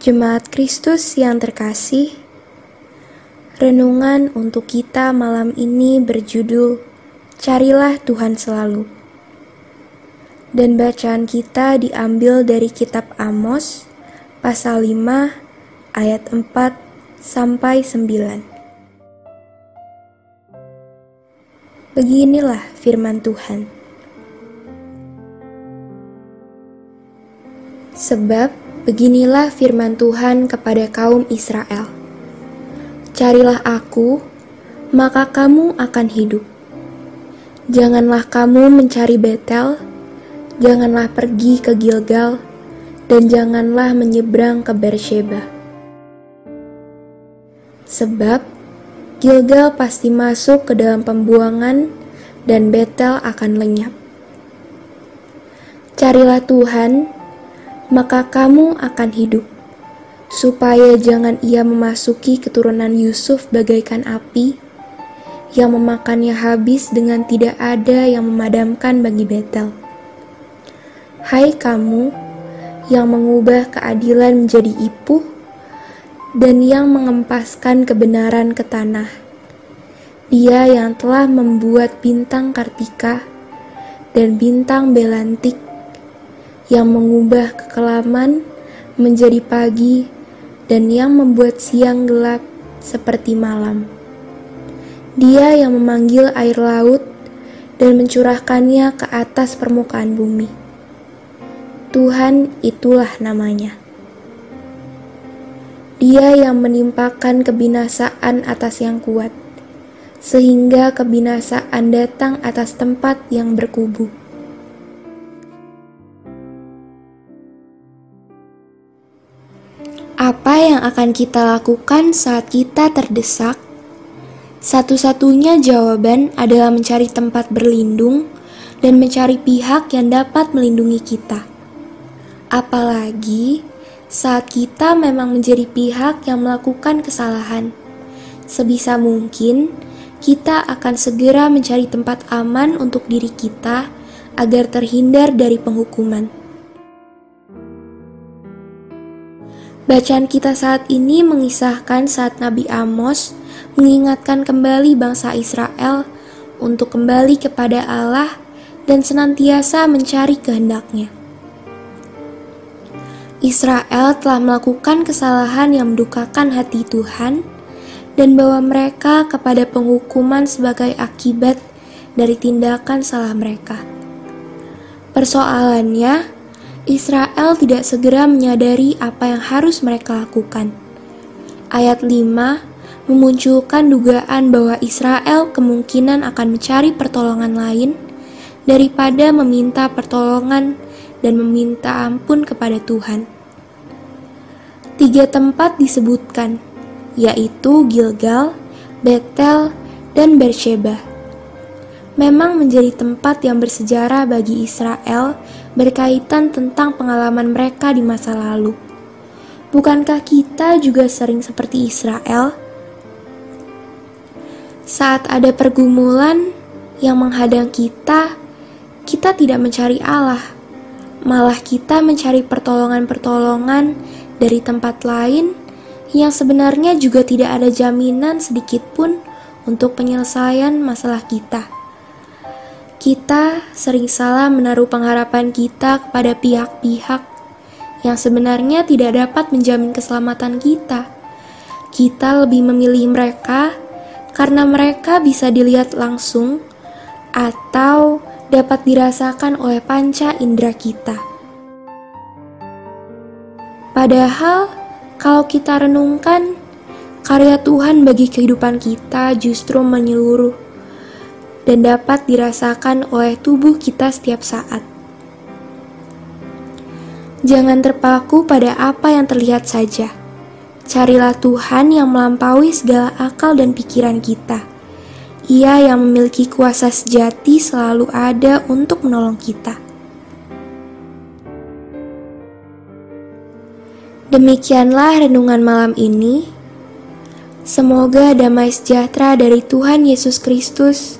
Jemaat Kristus yang terkasih, renungan untuk kita malam ini berjudul Carilah Tuhan Selalu. Dan bacaan kita diambil dari kitab Amos pasal 5 ayat 4 sampai 9. Beginilah firman Tuhan. Sebab beginilah firman Tuhan kepada kaum Israel. Carilah aku, maka kamu akan hidup. Janganlah kamu mencari Betel, janganlah pergi ke Gilgal, dan janganlah menyeberang ke Bersheba. Sebab Gilgal pasti masuk ke dalam pembuangan dan Betel akan lenyap. Carilah Tuhan, maka kamu akan hidup, supaya jangan ia memasuki keturunan Yusuf bagaikan api, yang memakannya habis dengan tidak ada yang memadamkan bagi Betel. Hai kamu, yang mengubah keadilan menjadi ipuh, dan yang mengempaskan kebenaran ke tanah. Dia yang telah membuat bintang Kartika dan bintang Belantik yang mengubah kekelaman menjadi pagi dan yang membuat siang gelap seperti malam. Dia yang memanggil air laut dan mencurahkannya ke atas permukaan bumi. Tuhan itulah namanya. Dia yang menimpakan kebinasaan atas yang kuat, sehingga kebinasaan datang atas tempat yang berkubu. Yang akan kita lakukan saat kita terdesak? Satu-satunya jawaban adalah mencari tempat berlindung dan mencari pihak yang dapat melindungi kita. Apalagi saat kita memang menjadi pihak yang melakukan kesalahan. Sebisa mungkin, kita akan segera mencari tempat aman untuk diri kita agar terhindar dari penghukuman. Bacaan kita saat ini mengisahkan saat Nabi Amos mengingatkan kembali bangsa Israel untuk kembali kepada Allah dan senantiasa mencari kehendaknya. Israel telah melakukan kesalahan yang mendukakan hati Tuhan dan bawa mereka kepada penghukuman sebagai akibat dari tindakan salah mereka. Persoalannya, Israel tidak segera menyadari apa yang harus mereka lakukan. Ayat 5 memunculkan dugaan bahwa Israel kemungkinan akan mencari pertolongan lain daripada meminta pertolongan dan meminta ampun kepada Tuhan. Tiga tempat disebutkan, yaitu Gilgal, Betel, dan Beersheba memang menjadi tempat yang bersejarah bagi Israel berkaitan tentang pengalaman mereka di masa lalu. Bukankah kita juga sering seperti Israel? Saat ada pergumulan yang menghadang kita, kita tidak mencari Allah, malah kita mencari pertolongan-pertolongan dari tempat lain yang sebenarnya juga tidak ada jaminan sedikit pun untuk penyelesaian masalah kita. Kita sering salah menaruh pengharapan kita kepada pihak-pihak yang sebenarnya tidak dapat menjamin keselamatan kita. Kita lebih memilih mereka karena mereka bisa dilihat langsung atau dapat dirasakan oleh panca indera kita. Padahal, kalau kita renungkan, karya Tuhan bagi kehidupan kita justru menyeluruh dan dapat dirasakan oleh tubuh kita setiap saat. Jangan terpaku pada apa yang terlihat saja. Carilah Tuhan yang melampaui segala akal dan pikiran kita. Ia yang memiliki kuasa sejati selalu ada untuk menolong kita. Demikianlah renungan malam ini. Semoga damai sejahtera dari Tuhan Yesus Kristus